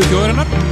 Partíson Danstáttu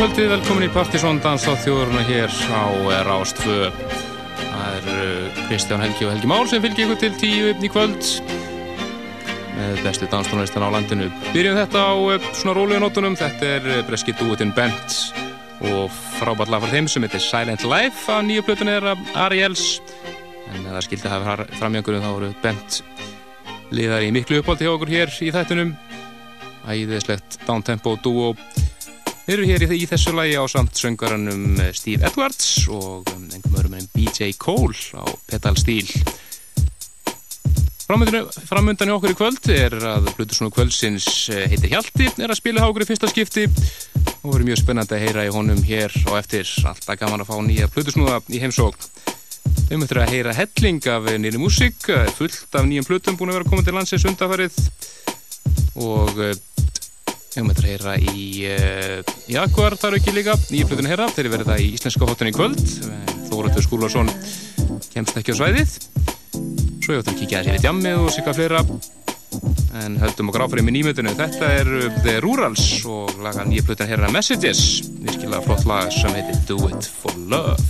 kvöldi, velkomin í Partisón dans á þjóðurna hér á Rástfö það er uh, Kristján Helgi og Helgi Már sem fylgir ykkur til tíu í kvöld með bestu danstónlistan á landinu. Byrjum þetta á uh, svona rólega nótunum. Þetta er uh, breski dúetinn Bent og frábært lag frá þeim sem heitir Silent Life. Af nýju plötun er Ariels. En það skildi að hafa framjöngunum þá voru Bent liðar í miklu uppáldi hjá okkur hér í þættunum æðislegt downtempo dúo Við erum hér í, þessu lagi á samt söngaranum Steve Edwards og um, einhverjum öðrum en BJ Cole á pedalstíl. Framundan í okkur í kvöld er að Blutusnúðu kvöldsins heitir Hjalti, er að spila hákur í fyrsta skipti og verður mjög spennandi að heyra í honum hér og eftir. Alltaf gaman að fá nýja Blutusnúða í heimsókn. Við möttum að heyra helling af nýri músík, fullt af nýjum Blutum búin að vera komið til landsins undafarið og við höfum að heyra í Jaguar þar ekki líka. Í flutinu heyra, þeir eru verið það í Íslenska hóttunni í kvöld. Þóratur Skúlarsson kemst ekki á svæðið. Svo ég ætti að kíkja þér í djammi og sikka fleira. En höldum okkur áfram í nýmöndinu þetta er The Rurals og laga nýja flutin heyra Messages. Virkilega flott lag sem heitir Do It For Love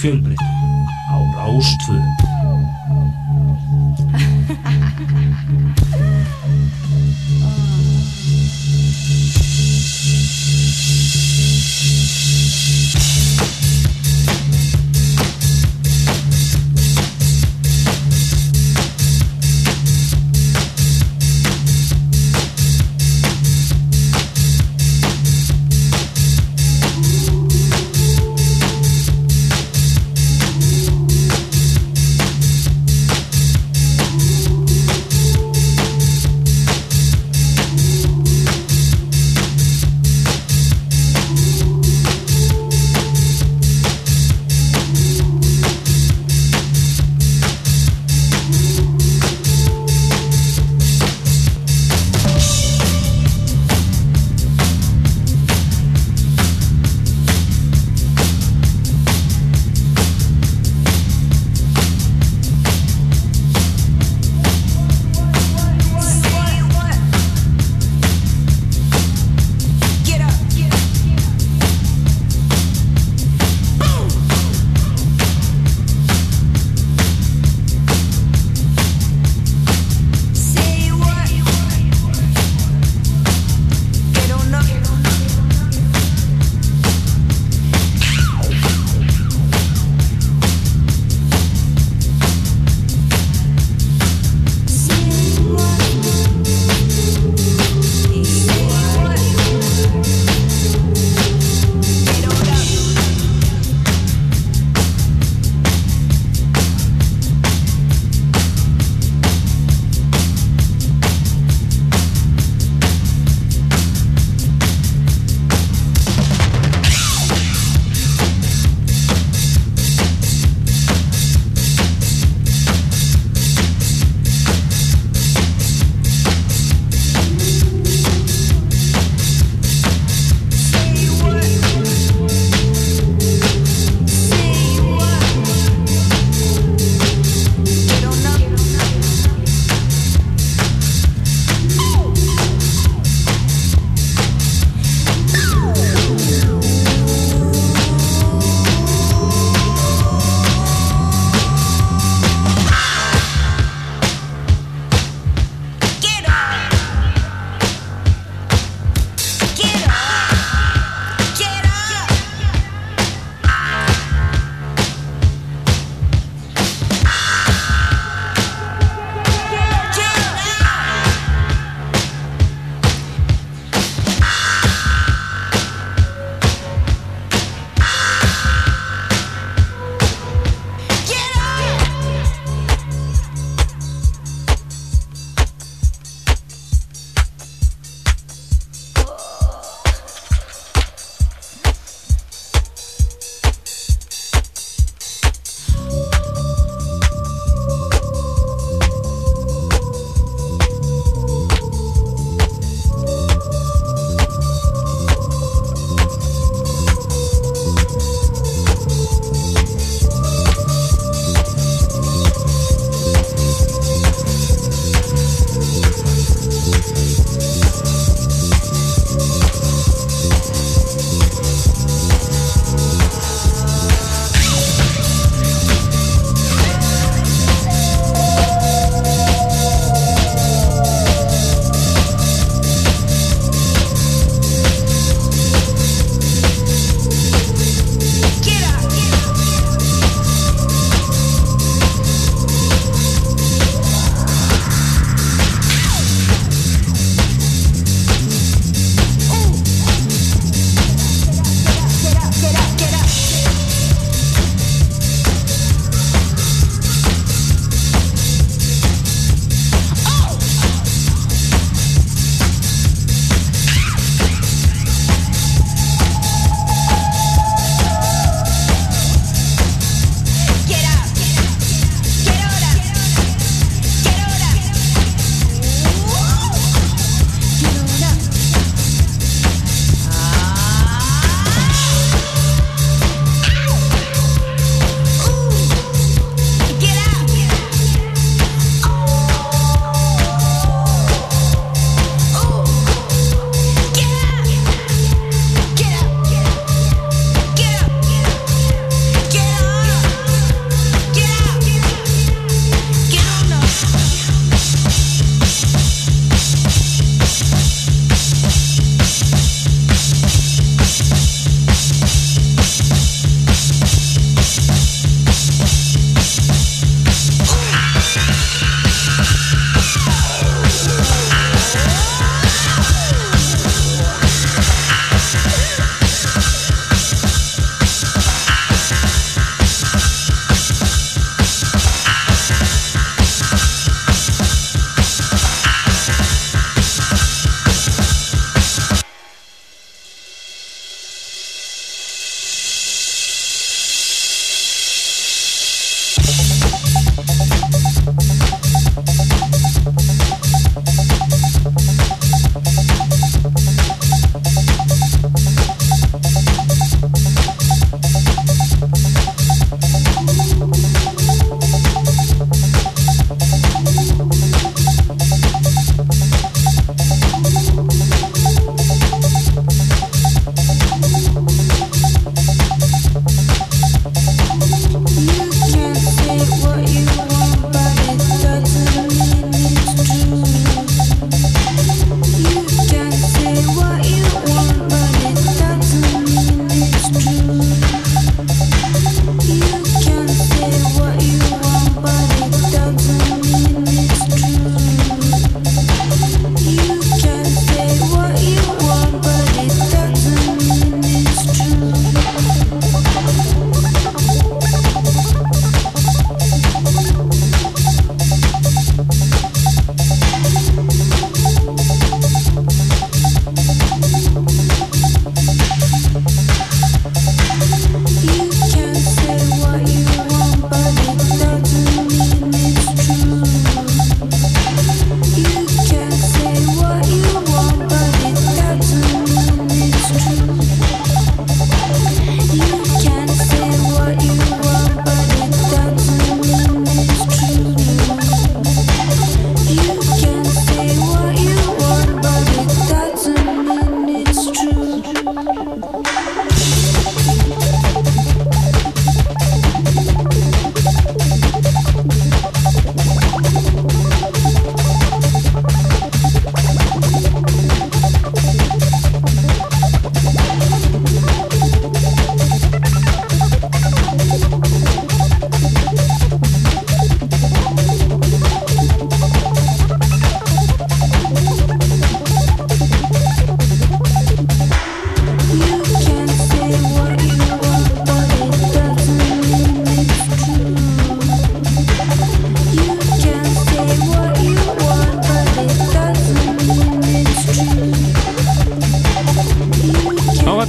siempre.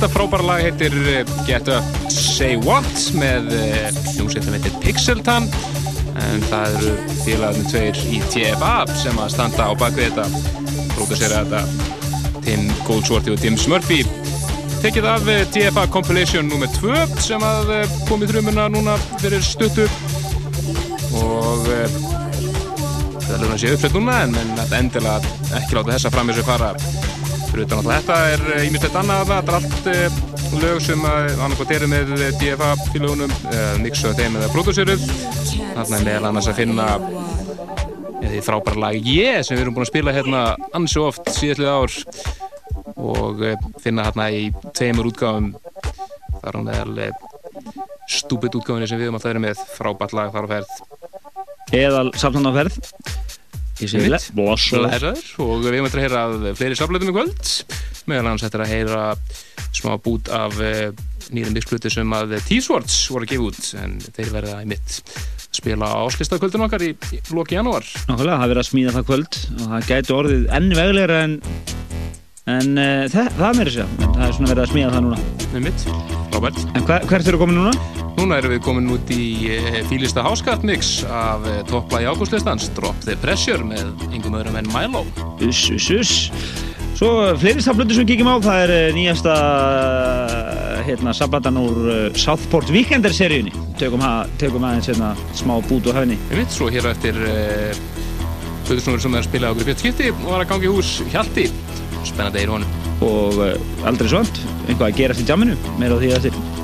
Þetta frábæra lag heitir eh, Get Up Say What með eh, hljómsveitum heitir Pixeltan. En það eru félagarnir tveir í TFA sem að standa á bakvið þetta pródusera þetta Tim Goldsworthy og Tim Smurfy tekið af eh, TFA Compilation nr. 2 sem að kom í þrjumuna núna fyrir stuttu. Og það er alveg að sé uppsett núna en, endilega ekki láta þessa fram þessu fara fyrir utan alltaf þetta er ímyndstætt annað þetta er allt uh, lög sem annarkot eru með DFA fílugunum uh, mixuð þeim eða pródúsiruð þarna er meðal annars að finna því frábæra lag ég sem við erum búin að spila hérna ansi oft síðallið ár. Og finna hérna í tveimur útgáðum þar á meðal stúbit útgáðinni sem við höfum alltaf verið með. Frábært lag þar á ferð eðal samtlandaferð Blessaður og við erum eftir að heyra fleiri saflöðum í kvöld. Meðal hans eftir að heyra smá bút af eh, nýðum mixkluti sem að T-Swords voru að gefa út. En þeir verða í mitt spila áslistakvöldun okkar í, í loki janúar. Nákvæmlega, það verða að smíða það kvöld. Og það gæti orðið enni veglegra en en uh, það, það meiri sér það er svona verið að smíða það núna. Með mitt, Robert En hver, hvert eru komin núna? Núna erum við komin út í uh, fýlista háskart mix af toppla í ágústlistans Drop the Pressure með yngum öðrum enn Milo. Uss, uss, uss. Svo fleiri saflötu sem við kíkjum á það er nýjasta hérna saflatan úr Southport Weekender seríunni. Tökum, tökum aðeins hérna smá bút og höfni Með mitt, svo hér eftir Söðursnúður sem er að spila á okkur fjöldskipti og var að gangi hús Hjalti spennandi er honum. Og uh, aldrei svont. Einhvað að gerast í jamminu meira á því að þetta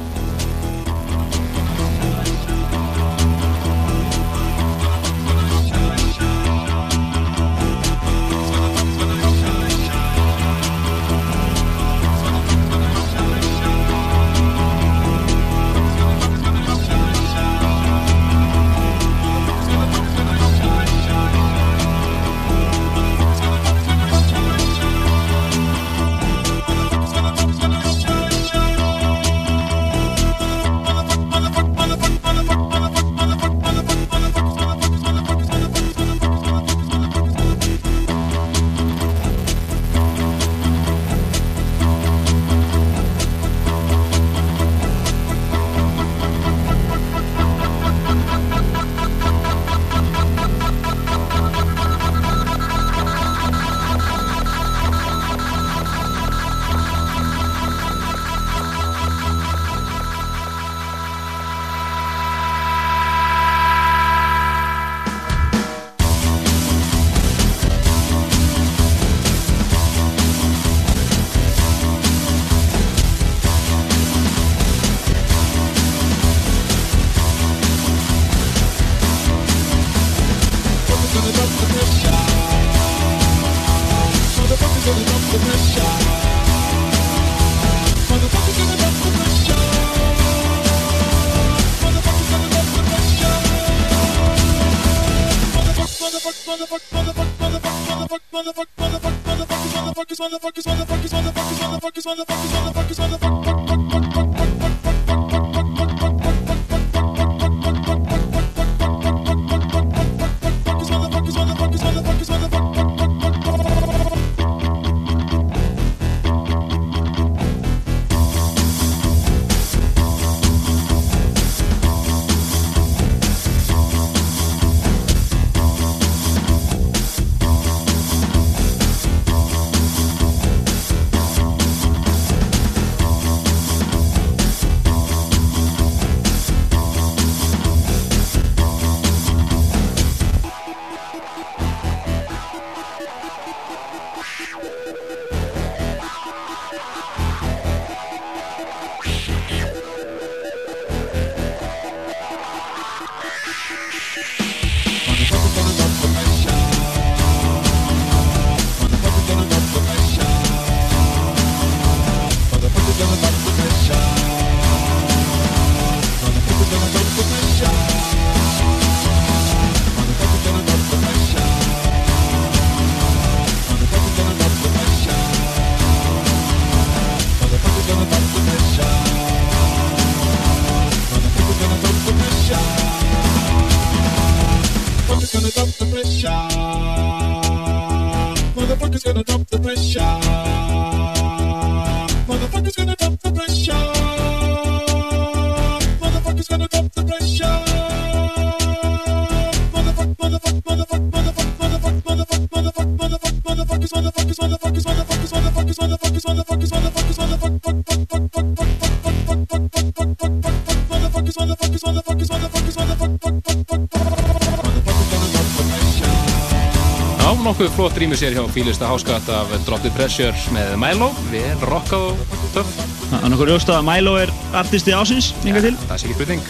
flott rýmur sér hjá fílista háskatt af Drop the Pressure með Milo, vel rockað og töff. Það er nokkur ljóst að Milo er artisti ásins, til. Það er ekki spurning.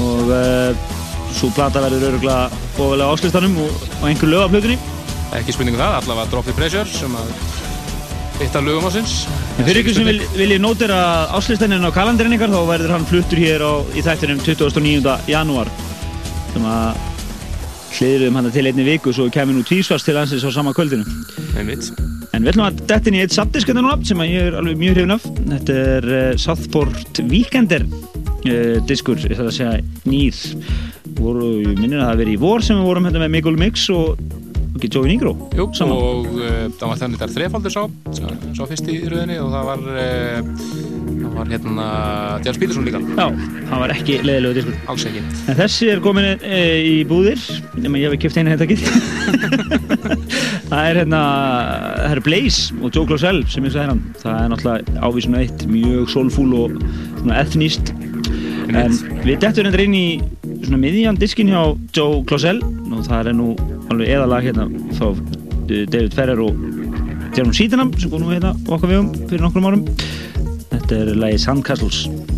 Og uh, svo plata verður öruglega ofalega áslistanum og, og einhver lög af plötunni. Ekki spurning um það, allavega Drop the Pressure sem að eitt af lögum ásins. Fyrir ykkur sem vil, vilji nótira áslistaninn á kalendarinn ykkar þá verður hann fluttur hér á, í þættinum 29. janúar sem að hliðurum hann til einni viku svo kemur nú tvísvars til hansins á sama kvöldinu. En við ætlum að detta inn í eitt sapdisk hérna sem ég er alveg mjög hrifin af. Þetta er uh, Southport Weekender uh, diskur, ég þarf að segja nýr. Voru, ég minnir að það verið í vor sem við vorum hérna með Mikul Mix og ekki Joey Nigro Jú, saman. og uh, það var þannig þetta þrefaldur sá, sá, fyrst í rauninni og það var, var hérna James Peterson líka, Já, það var ekki leiðilegu diskur. alls ekki. En þessi er komin e, í búðir, nema ég hef kipt einu hérna ekki. það er hérna, það er Blaze og Joe Closell sem ég sagði hann. Það er náttúrulega ávísun eitt, mjög soulful og svona ethnist. En við dettum hérna inn í svona miðjan diskin hjá Joe Closell og það er nú alveg eðalag hérna frá eh, David Ferrer og Jerome Sydenham sem kom nú hérna okkar vegum fyrir nokkrum árum. Þetta er lagi Sandcastles.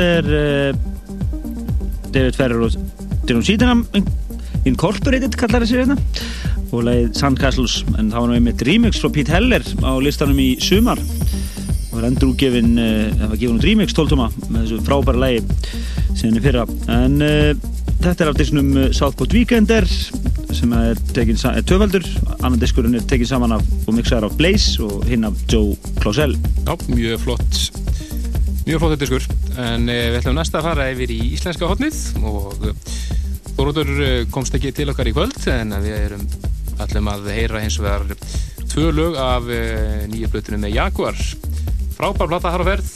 Er uh, David Ferrer og Dylan Sydenham Incorporated kallar þessi hérna og leið Sandcastles en það var nú einmitt remix frá Pete Heller á listanum í sumar. Og var endur útgefin uh, það var gefin út remix 12 tóma með þessu frábæra lægi síðan í fyrra. En uh, þetta er af disnum Southport Weekender sem er, er töfaldur annan diskurinn er tekinn saman af og mixaður af Blaze og hinn af Joe Clausell Já, mjög flott. Mjög flott diskur en uh, við ætlum næsta að fara yfir í íslenska hotnið og Þórótur komst ekki til okkar í kvöld en við erum ætlum að heyra hins vegar tvö lög af nýju blötunum með Jaguar. Frábær platta har á ferð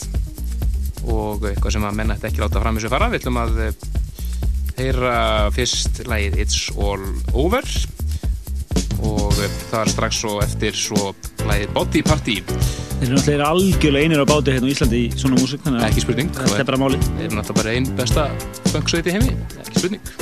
og eitthvað sem að menna þetta ekki láta fram þessu fara. Við ætlum að heyra fyrst lægið It's All Over og það er strax svo eftir svo lægið Body Party Þeir eru náttúrulega algjörlega einir á báti hérna á Íslandi í svona músik Ekki spurning. Þetta er bara máli. Þeir eru náttúrulega bara einn besta funksveiti heimi. Ekki spurning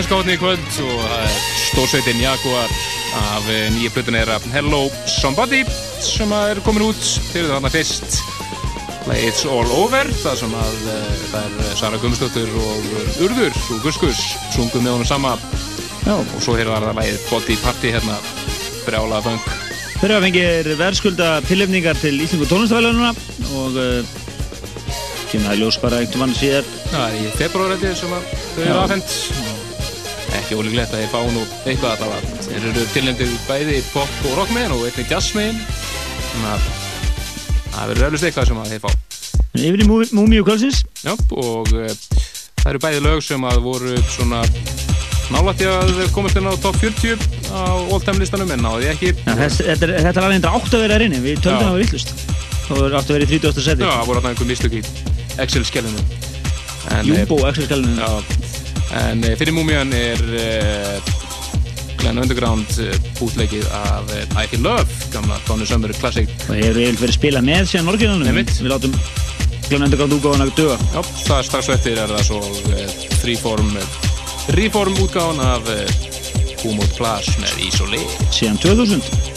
íslenska hótni í kvöld og það er stórsveitin Jaguar af eh, nýja plötun er Hello Somebody sem er komin út. Til þarna fyrst. Play It's All Over það sem að eh, það er Sara Gumstóttur og Urður og Guskus sungum með honum sama. Já. og svo var það lægið Body Party hérna brjála fang Þeirra fengir verðskulda tilefningar til Íslingu tónlistafælununa og kemur það ljós bara einhvern mann síðar. Það er í februarætti sem að þau eru afhengt ekki ólíklegt að þeir fá nú eitthvað allavega. Þeir eru tilnefndið bæði pop og rockmen og eitthvað jazzmen þannig að það verður öllust eitthvað sem að þeir fá. Yfir í Múmiu Kvölsins? Já, og uh, það eru bæði lög sem að voru svona nálætti að komast inn á top 40 á all-time listanum en náði ekki. Ja, þess, þetta, er, þetta er alveg einnig átt að vera erinni, við töldum að vera villust. Það voru átt að vera í 30. seti. Já, það voru alltaf einhver mistök í Excel-skellinu. Jumbo Excel-skellinu. En eh, fyrir múmiðan er uh, Glenn Underground uh, bútleikið af I Feel Love gamla Donny Summer Classic. Og hefur eiginlega verið spilað með síðan orginalunum við látum Glenn Underground útgáðan að döga Já, það er strax eftir er það svo freeform reform útgáðan af Humot Plus með Isolé. Síðan 2000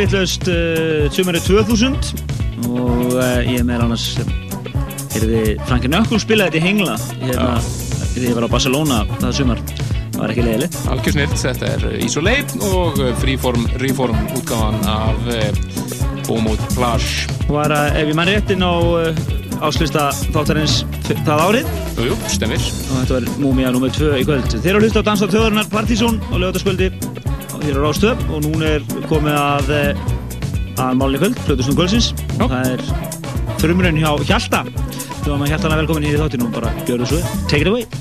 vittlust sömurinn 2000 og eh, ég meðal annars heyrði Frankin Ökkur spilaði þetta í Hengla hérna þegar ég var á Barcelona það sömur, það var ekki leiðilegt. Algjör snilt, þetta er Isolate og eh, Freeform, Reform útgáðan af eh, Bómóð Plage. Hún var að ef ég mann réttin á áslista þáttarins það árið? Jújú, stemir og þetta var Múmia nr. 2 í kvöld. Þeir eru að hlusta á Dansa á töðurnar Partíson og lögutaskvöldi hér á Rástöð og nú er komið að eh, að málinni kvöld, Plötusnum kvöldsins og það er þrjumröun hjá Hjalta. Þú var með Hjaltana velkomin hér í þáttinu og bara gjör þessu. Take it away!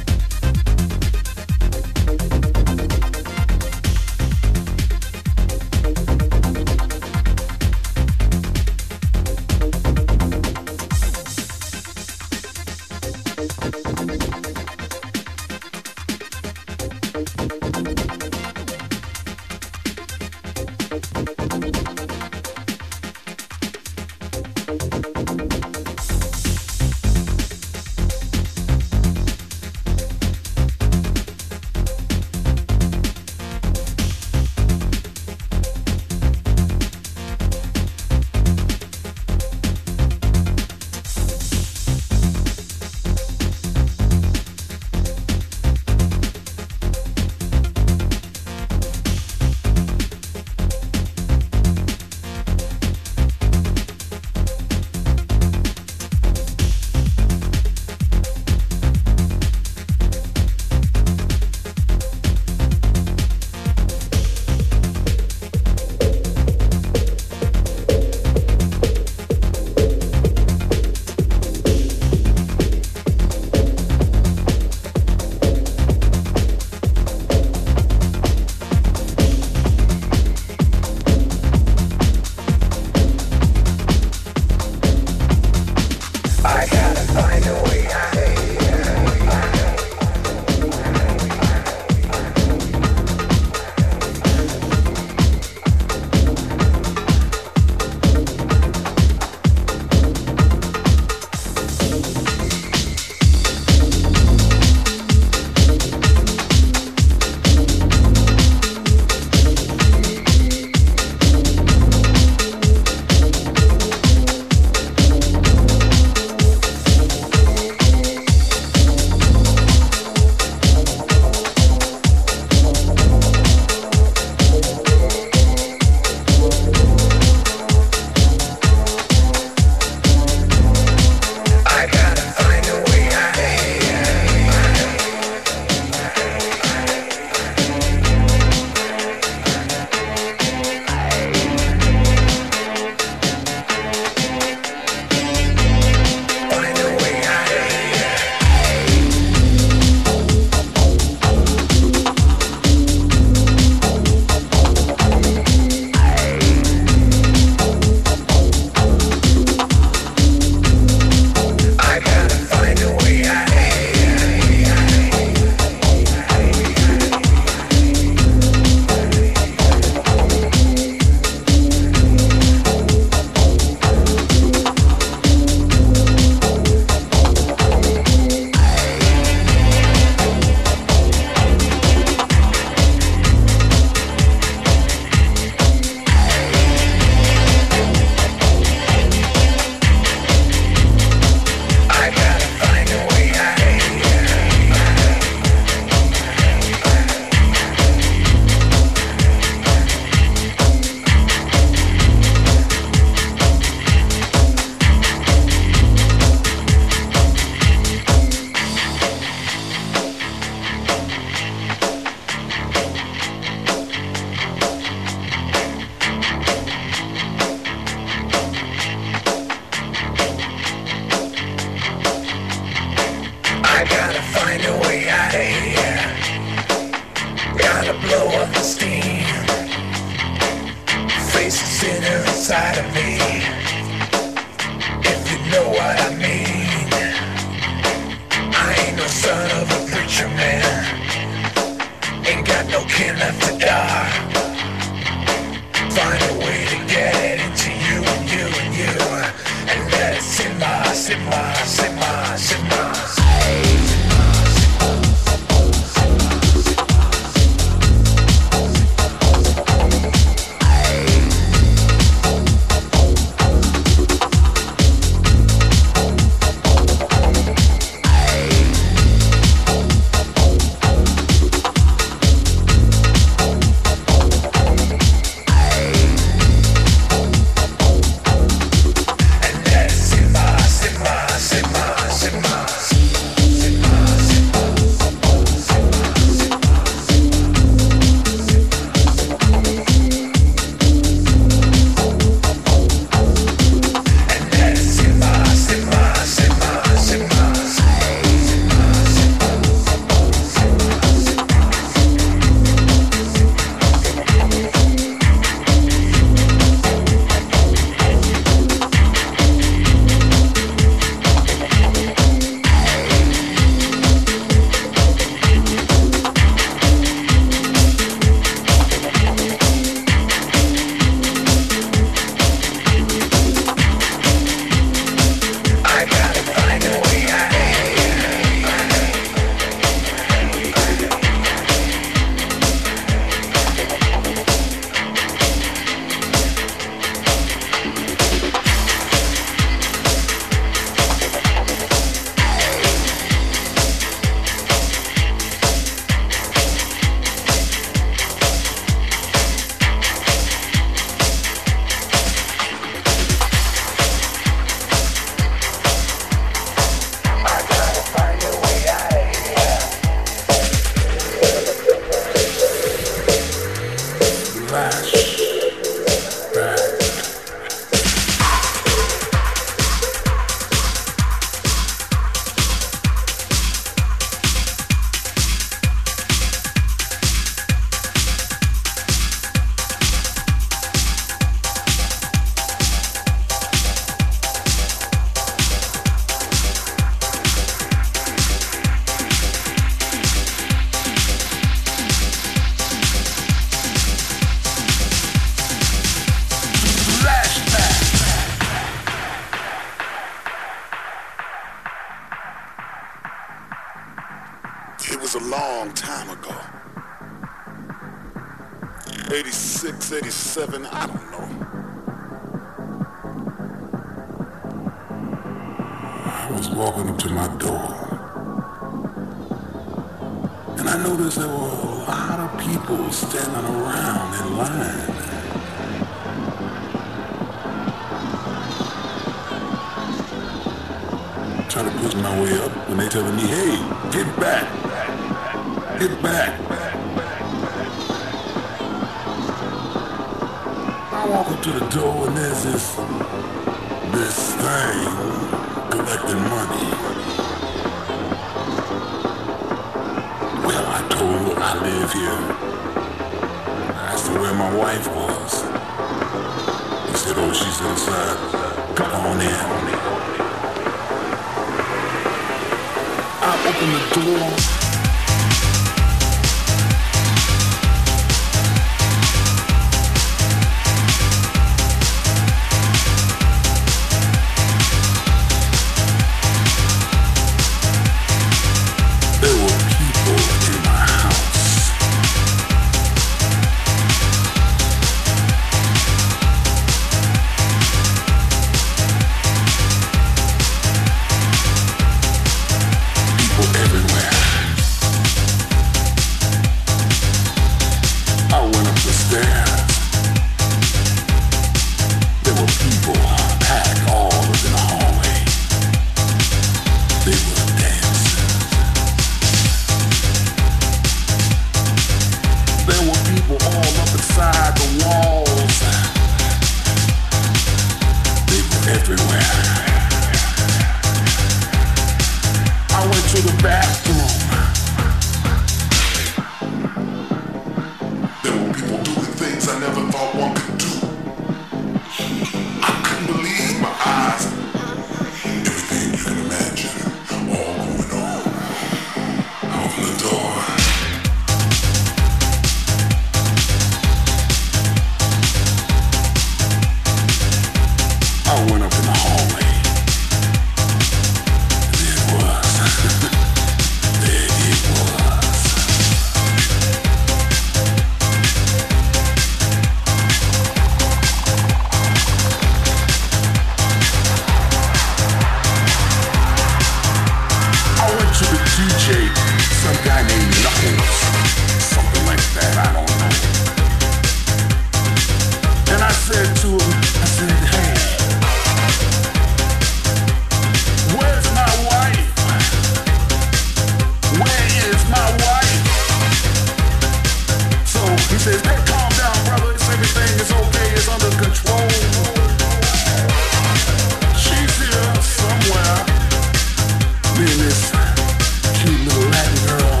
Latin girl.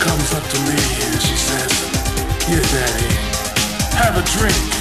Comes up to me and she says, Daddy, have a drink.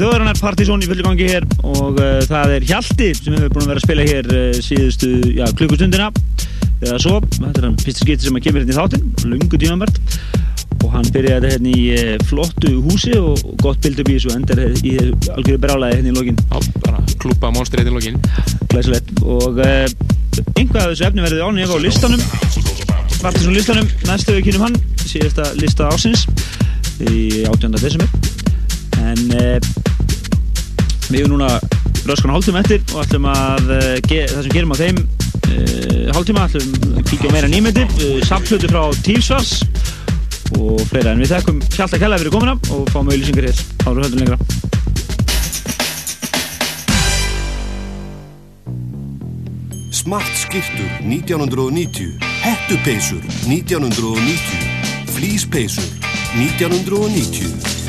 Þjóðarinnar Partizón í fullu gangi hér og uh, það er Hjalti sem hefur búin að vera að spila hér uh, síðustu já, klukkustundina. Eða svo, þetta er hann fyrsta skipti sem að kemur hérna í þáttinn lungu tímamært og hann byrjaði þetta hérna í uh, flottu húsi og, gott bild upp í þessu og endar í algjörðu brálaði hérna í lokin. Já, bara klúpa monstrið í lokin. Glæsilegt. Og einhvað af þessu efni verði ánýjaf á listanum. Partizón listanum, næstu við kynum hann síðasta lista ásins í 18. desember. En við erum núna röskan hálftíma eftir og ætlum að ge það sem gerum á þeim uh, hálftíma ætlum að kíkja á meira nýmyndir uh, samflutu frá Tífsvars og fleira. En við þekkum hjálta kella fyrir komuna og fáum auðlýsingar hér áður höldum lengra. Smart skirtur 1990 Hettupeysur 1990 Flíspeysur 1990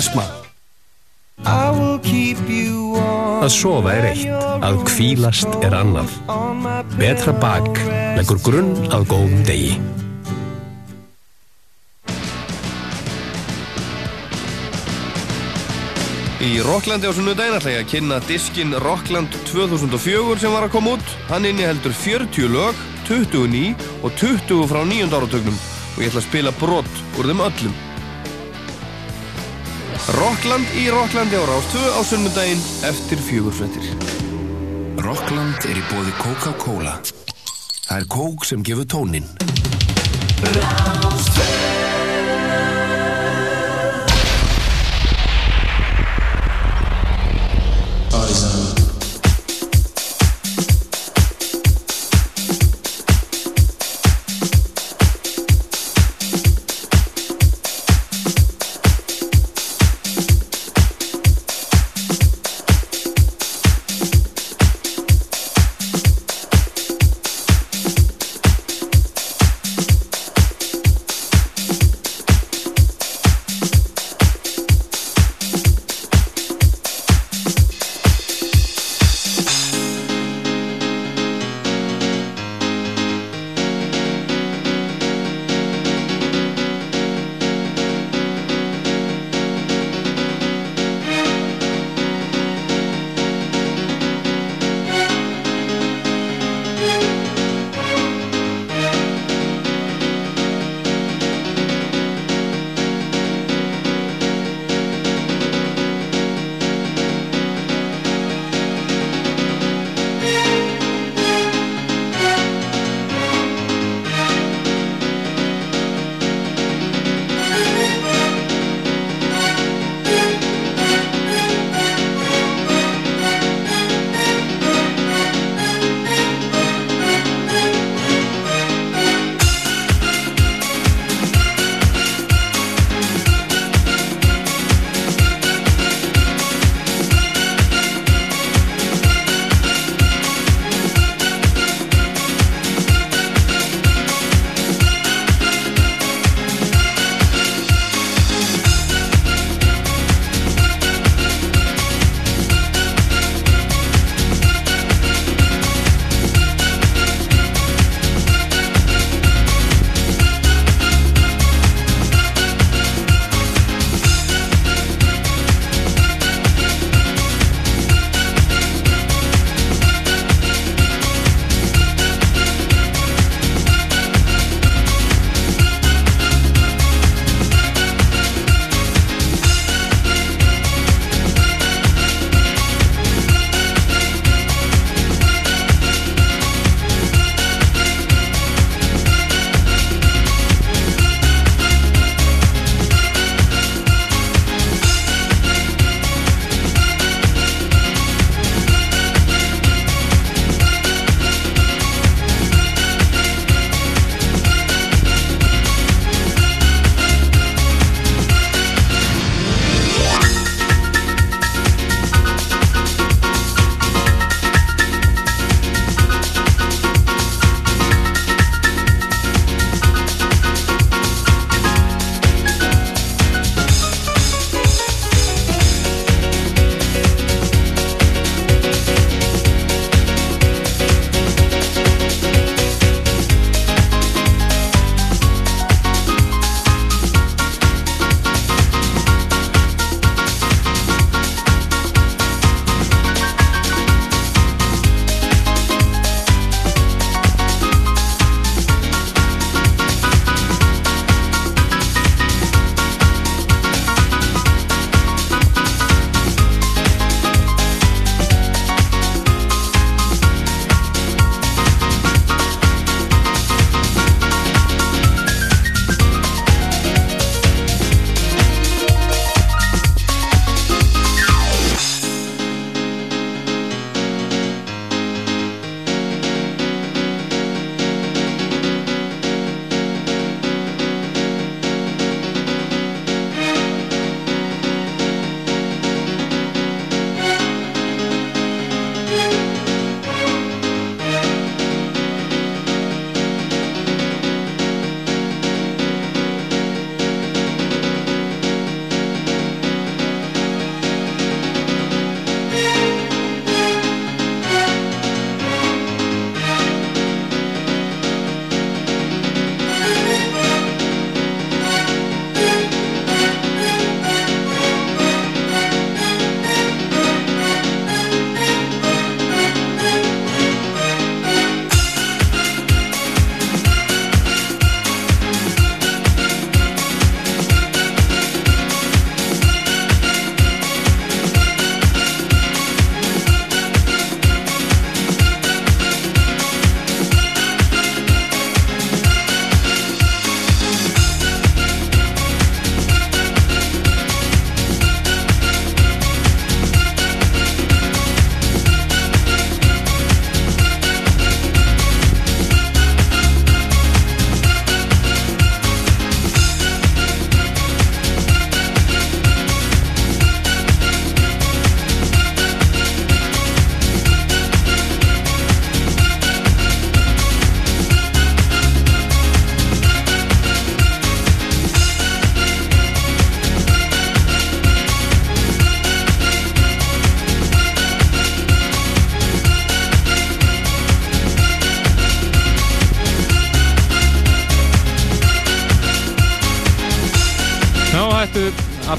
Dressmann Að sofa er eitt, að kvílast er annað. Betra bak leggur grunn að góðum degi. Í Rocklandi á sunnudaginn ætla ég að kynna diskin Rockland 2004 sem var að koma út. Hann inni heldur 40 lög, 20 ný og 20 frá nýjund áratögnum og ég ætla að spila brott úr þeim öllum. Rockland í Rocklandi á Rástöðu á sunnudaginn eftir fjögursvettir. Rockland er í bóði Coca-Cola. Það er kók sem gefur tónin ættu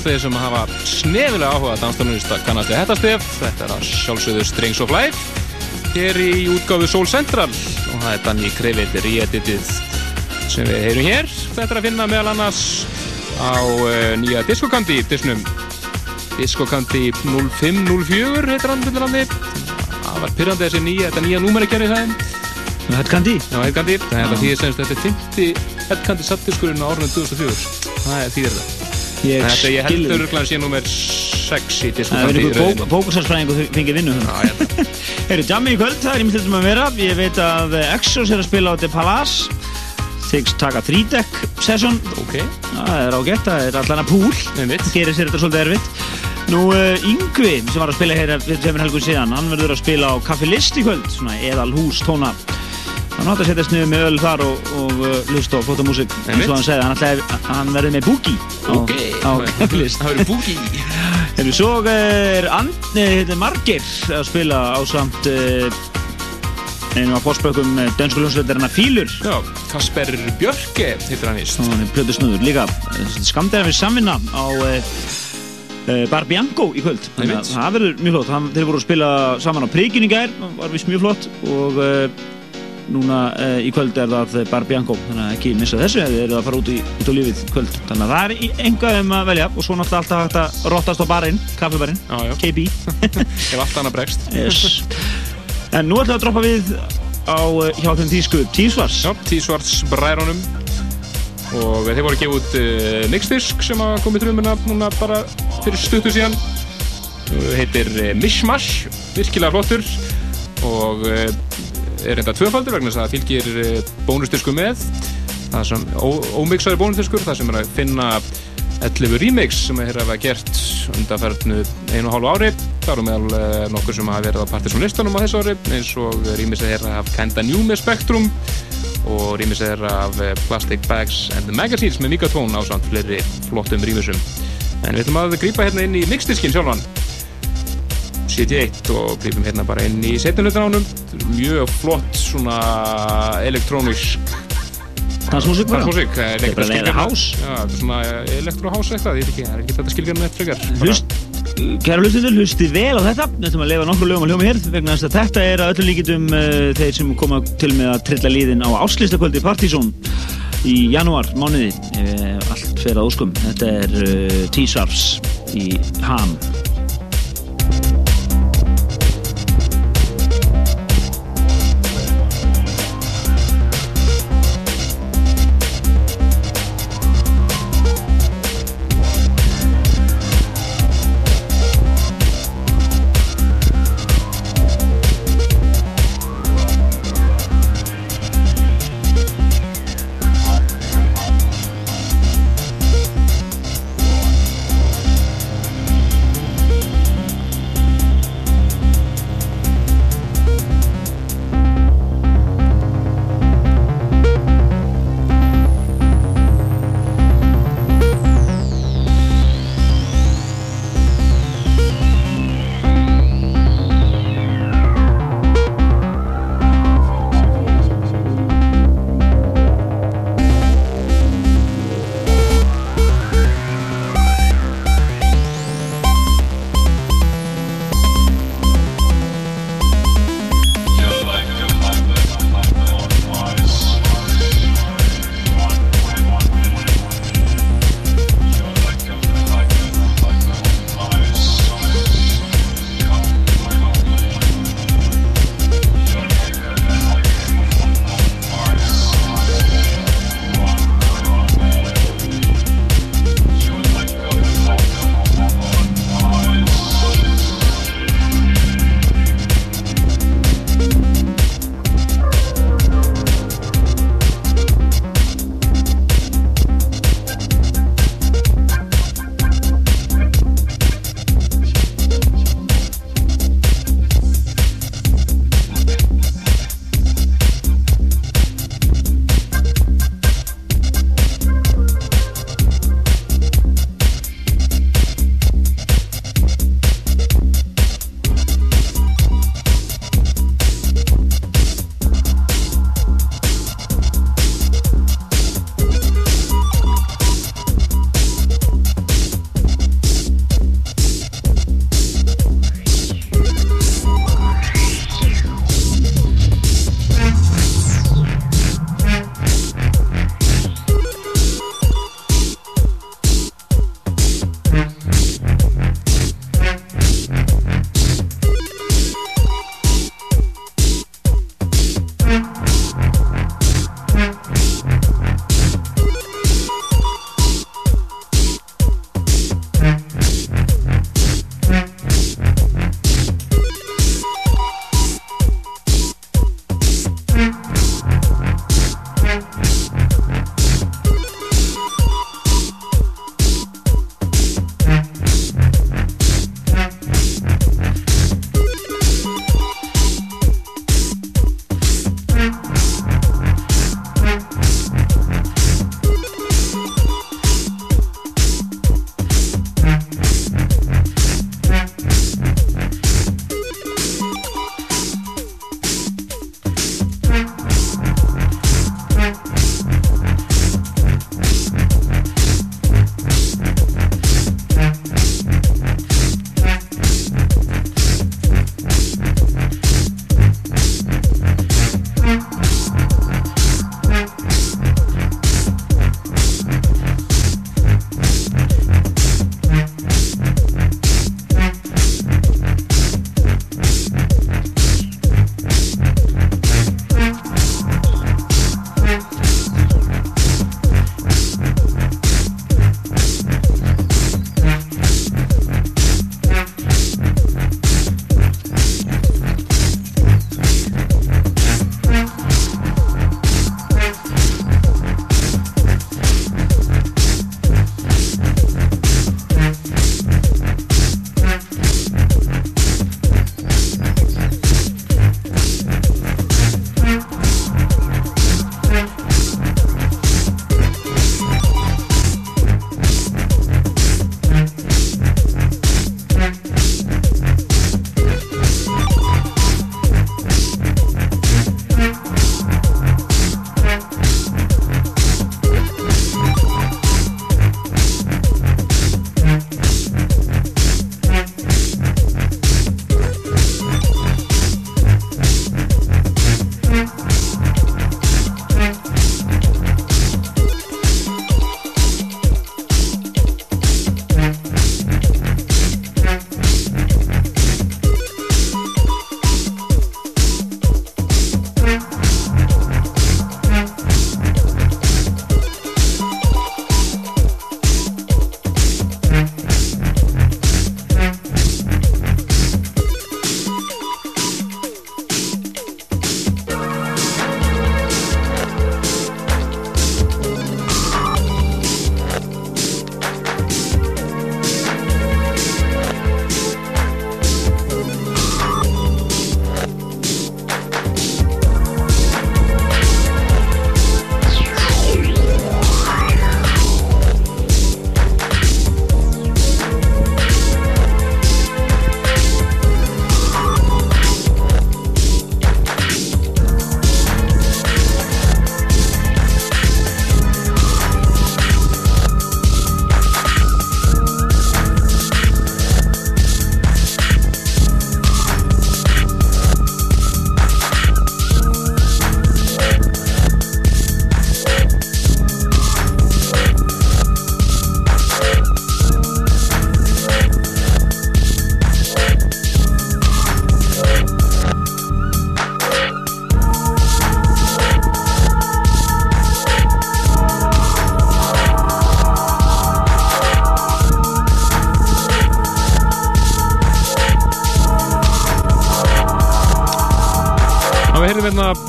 allir sem hafa snefilega áhuga danstónlista kannast við þetta stef. Þetta er að sjálfsögðu Strings of Life hér í útgáfu Soul Central. Og það er Danny Krevit re-editið sem við heyrum hér. Þetta er að finna meðal annars á uh, nýja diskokandi disnum. Diskokandi 0504 heitir hann myndir hann það var pyrrandi þessi nýja, þetta nýja númer að gera í það Headcandy? Já, Headcandy, þetta þýðir semst þetta er 50 Headcandy sattdiskurinn á árunum 2004 það er þýðir það Ég Þetta ég heldur örglan sé númer 6 í Það er einhver bókusarsfræðingu fengið vinnu hérna. Heyrðu, jammi í kvöld, það er ímyndilegt um að vera. Ég veit að Exos er að spila á The Palace. Þykst taka 3-deck session. Ok. Það er ágætt, það er allan að púl. Það gerir sér þetta svolítið erfitt. Nú, uh, Yngvi sem var að spila hér fyrir tveimur helgur síðan Hann verður að spila á Kaffi List í kvöld Svona eðal hús tóna. Hann átti að setjast niður með öll þar og, og uh, hlusta á flóta músík eins Einmitt. og hann segði, hann, hann verður með boogie á, Ok. Á Kaffi List Það verður boogie Hefur svo er Andni hérna, Margir að spila á samt einu af fórspökkum uh, dönsku hljómsveitarina Fílur. Já, Kasper Björke heitir hann víst. Og hann er plötu snuður líka. Skamdæðan við samvinna á Bar Bianco í kvöld. Það verður mjög flott. Þeir voru að spila saman á Prikinn í gær var vist mjög flott. Og núna uh, í kvöld er það Bar Bianco þannig að ekki missa þessu þið eru að fara út í, út á lífið kvöld. Þannig að það er í- eitthvað um að velja og svo náttúrulega alltaf hægt að rottast á barinn kaffibarinn. KB Ef allt annað bregst. Yes. en nú ætlum við að droppa við á uh, hjá þeim tísku Tísvars Já, Tísvarts bræðrónum og þeir voru að gefa út uh, mixdisk sem að komið trumuna núna bara fyrir stuttu síðan. Heitir uh, Mishmash virkilega flottur. Og uh, er reynda tvöfaldur vegna þess að það fylgir uh, bónusdisku með það sem ómixaður bónusdiskur það sem er að finna 11 remix sem þeir hafa gert undanferðnu einu og hálfu ári. Það eru meðal uh, nokkur sem hafa verið á Partisan listanum á þessu ári eins og remixið þeirra af Kinda New með Spectrum og rýmis er af eh, Plastic Bags and the Magazines með Mikatón á samt fleiri flottum rýmisum en við ætlum að grípa hérna inn í mixdiskin sjálfan 71 og grípum hérna bara inn í setjumlutan ánum mjög flott svona elektrónisk Dansmúsík bara? Dansmúsík, Þetta er bara leiðið house. Já, þetta er svona elektrohouse eitthvað, ég veit ekki, það er ekki þetta skilgjörn með frekar. Hlust, kæra hlustundur, hlustið vel á þetta. Við ætlum að lefa nokkur lögum að hljóma hér vegna þess að þetta er að öllu líkitum uh, þeir sem koma til með að trilla líðin á áslistakvöldi Partizón í janúar mánuði. Ef allt fer að óskum. Þetta er uh, T-Sarfs í Ham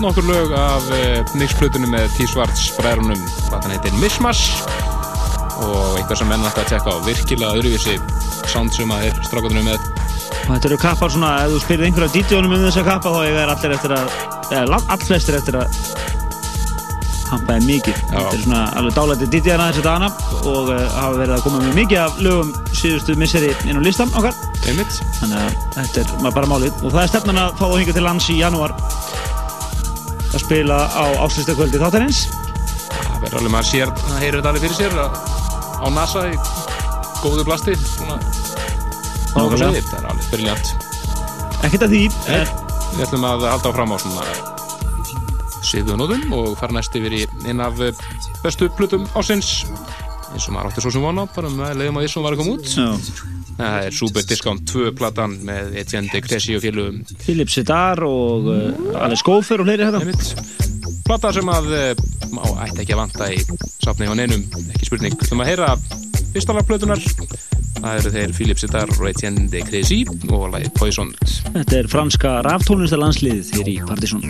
nokkur lög af uh, mixplutunum með T-Svarts bræðrunum platan heitir Mishmash og eitthvað sem menn ætti að tjekka á virkilega öðruvísi sound sem að er strákutunum með Og þetta eru kappar svona, ef þú spyrir einhverja DJ-unum um þessa kappa þá þær allir eftir að, allflestir eftir að hampa þeim mikið. Þetta er svona alveg dálæti DJ-ana þessi dagana og uh, hafa verið að koma með mikið af lögum síðustu misseri inn á listan okkar. Einmitt. Þannig að þetta er bara málið. Og það er stefnan að fá það hingað til lands í janúar að spila á áslustakvöldi þáttarins. Það verður alveg maður sér, það heyrir þetta alveg fyrir sér að, á NASA í góðu blasti svona Nákvæmlega. þetta er alveg briljant Ekkert að því en við ætlum að halda áfram á svona siðunóðum og fara næst yfir í einn af eh, bestu plutum ásins eins og maður átti svo sem vona bara með leiðum að þessum var að koma út Já. Það er Super Discount 2 platan með Etienne de Cressy og félugum Philip Siddar og uh, Alex Gófer og fleiri hérna. Einmitt. plata sem að eh, má ætti ekki að vanta í safni á neinum, ekki spurning Þú maður að heyra fyrstalega plötunar það eru þeir Philip Siddar og Etienne de Cressy og lagið Poisoned Þetta er franska ráftónlistarlandsliðið hér í Partizón.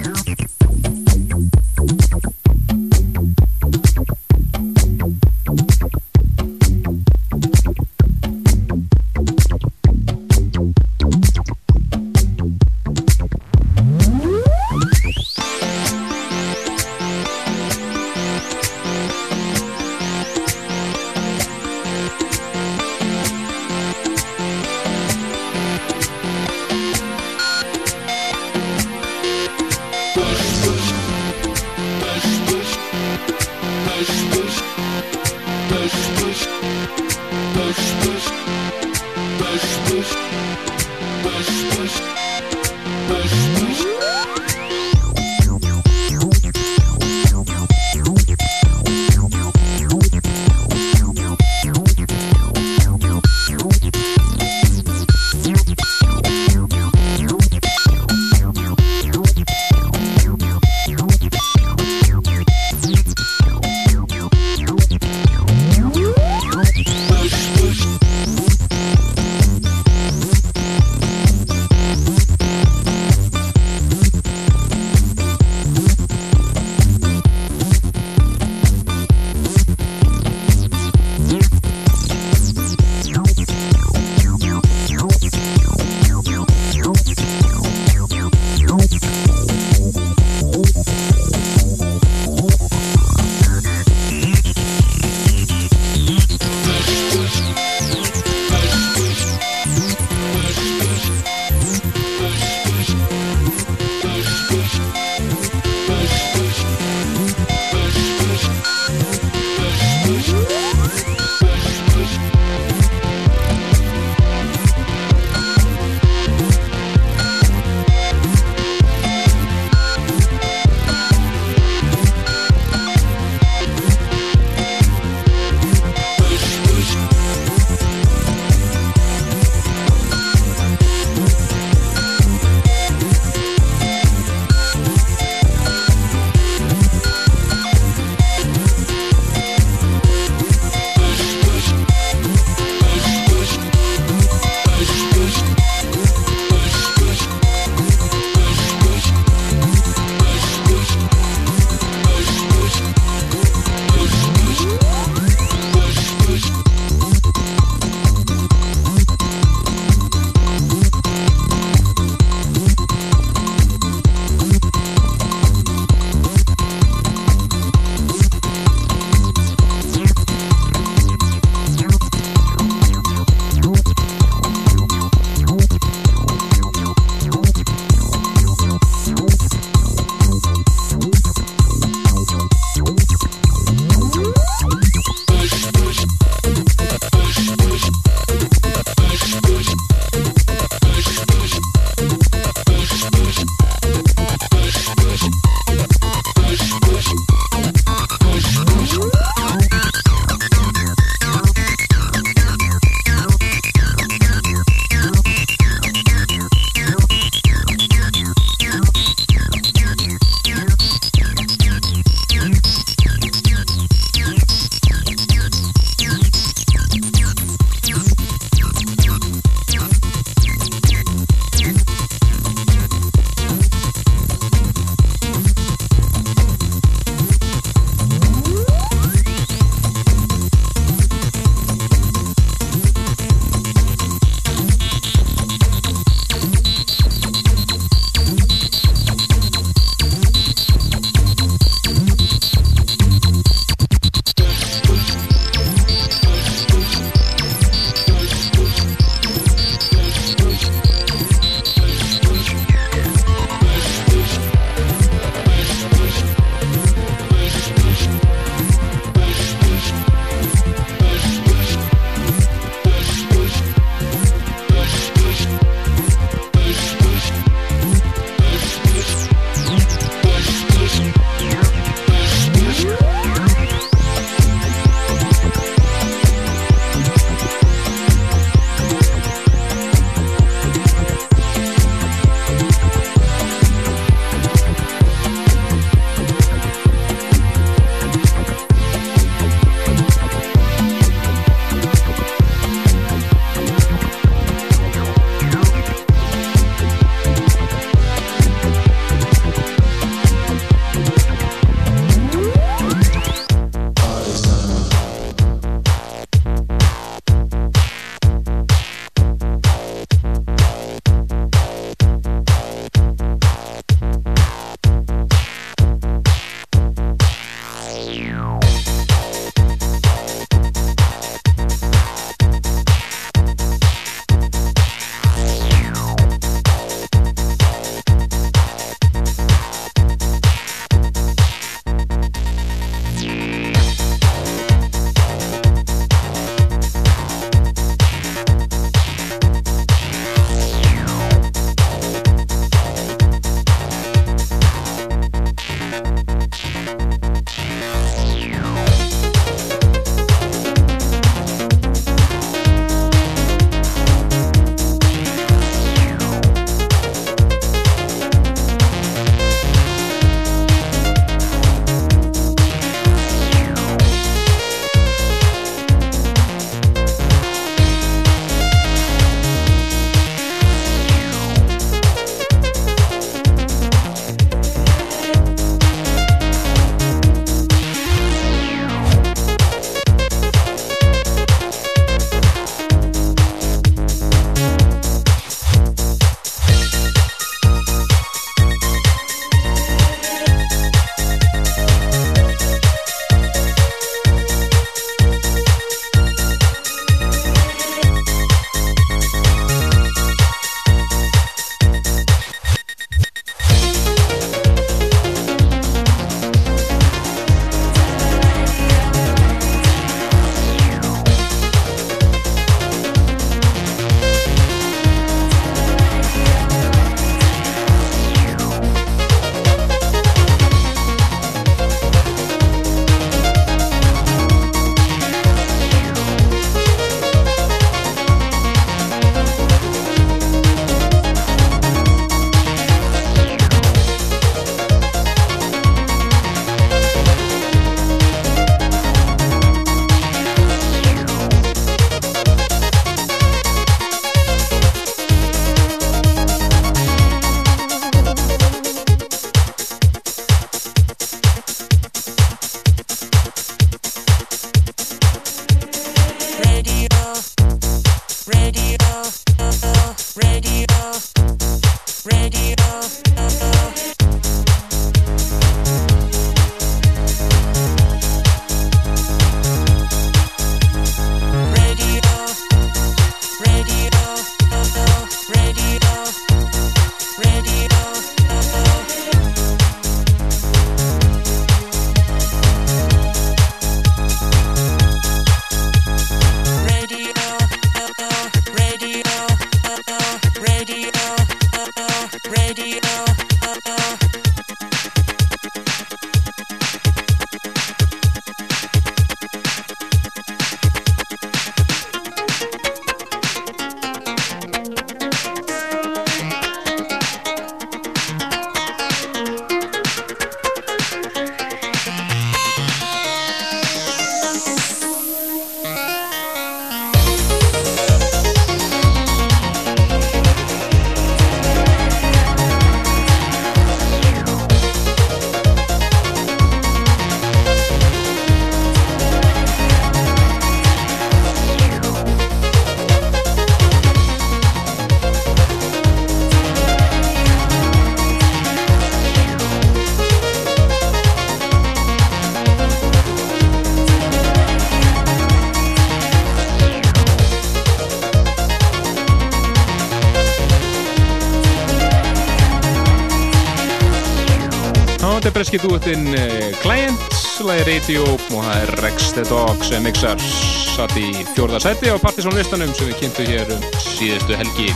Breski dúettinn uh, Client, lagi Radio og það er Rex the Dog sem mixar satt í fjórða sæti á Partisan listanum sem við kynntu hér um síðustu helgi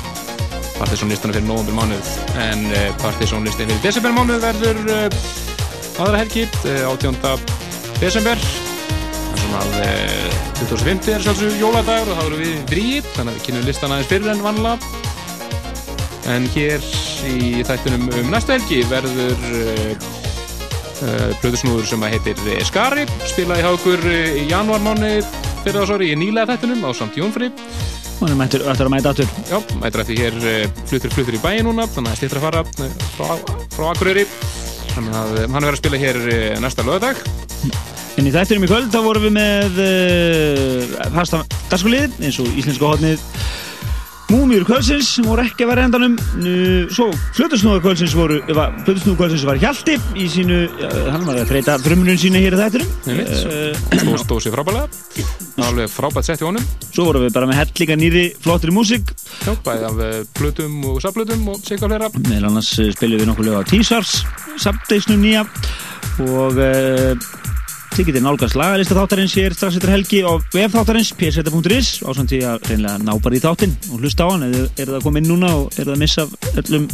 Partisan listanum fyrir nóvambur mánuð en uh, Partisan listin fyrir desember mánuð verður uh, aðra helgi uh, 18. desember sem að uh, 2050 er sjálfsög jóladagur og þá erum við fríið þannig að við kynnum listan aðeins fyrir en vanlega En hér í þættunum um næstu helgi verður plöðusnúður sem að heitir eh, Skari, spilaði hjá okkur uh, í janúarmáni fyrir það sori í nýlega þættunum á samt Jónfri. Hún er mættur, ættur að mæta aftur. Já, mættur eftir hér uh, flutur flutur í bæin núna, þannig að stýttra að fara frá, frá Akureyri. Þannig að hann verður að spila hér næsta lögadag. En í þættinum í kvöld þá vorum við með fasta dagskulið eins og íslenska hodnið Múmjur kvöldsins sem voru ekki að vera endanum. Nú, svo flutusnúða kvöldsins voru flutusnúða kvöldsins var Hjalti í sínu, hann var að þreita frumrun sína hér í þættinum. Nei, Stóð stóð sér frábælega, alveg frábært sett í honum. Svo vorum við bara með hellinga nýri flottri músík. Já, bæði af uh, plötum og safplötum og sig fleira. meðal annars uh, spilum við nokkuð lög á T-Sars Subdaysnum nýja. Og þið getið nálgast lagalista þáttarins hér strax eftir helgi á vef þáttarins pseta.is á samt því að reynilega ná bara í þáttinn og hlusta á hann eða er það inn núna og er það að missa öllum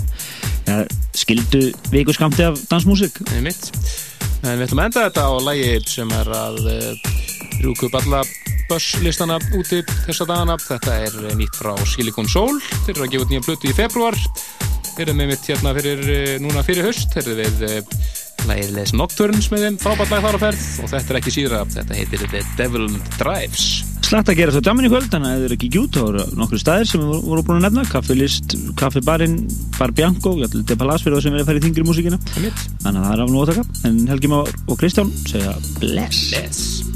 ja, skildu viku skamti af dansmúsík Nei mitt. En við ætlum að enda þetta á lægi sem er að uh, rúku upp alla busslistana úti þessa dagana. Þetta er eh, nýtt frá Silicon Soul. Þeir eru að gefa nýja blötu í februar. Þeir eru með mitt hérna fyrir, uh, núna fyrir höst. Þeir eru við lægið Les Nocturnes með þeim frábært lag þar á ferð og þetta er ekki síðra. Þetta heitir The Devil Drives. Slætt að gera svo djamin í kvöld þannig að ef þið eru ekki gjút þá eru nokkru staðir sem við vorum búin að nefna kaffilist, kaffibarinn, Bar Bianco að Palas fyrir það sem er að í þingri músíkina Einmitt. þannig að það er af nú átaka en Helgi Már og Kristján segja bless Bless.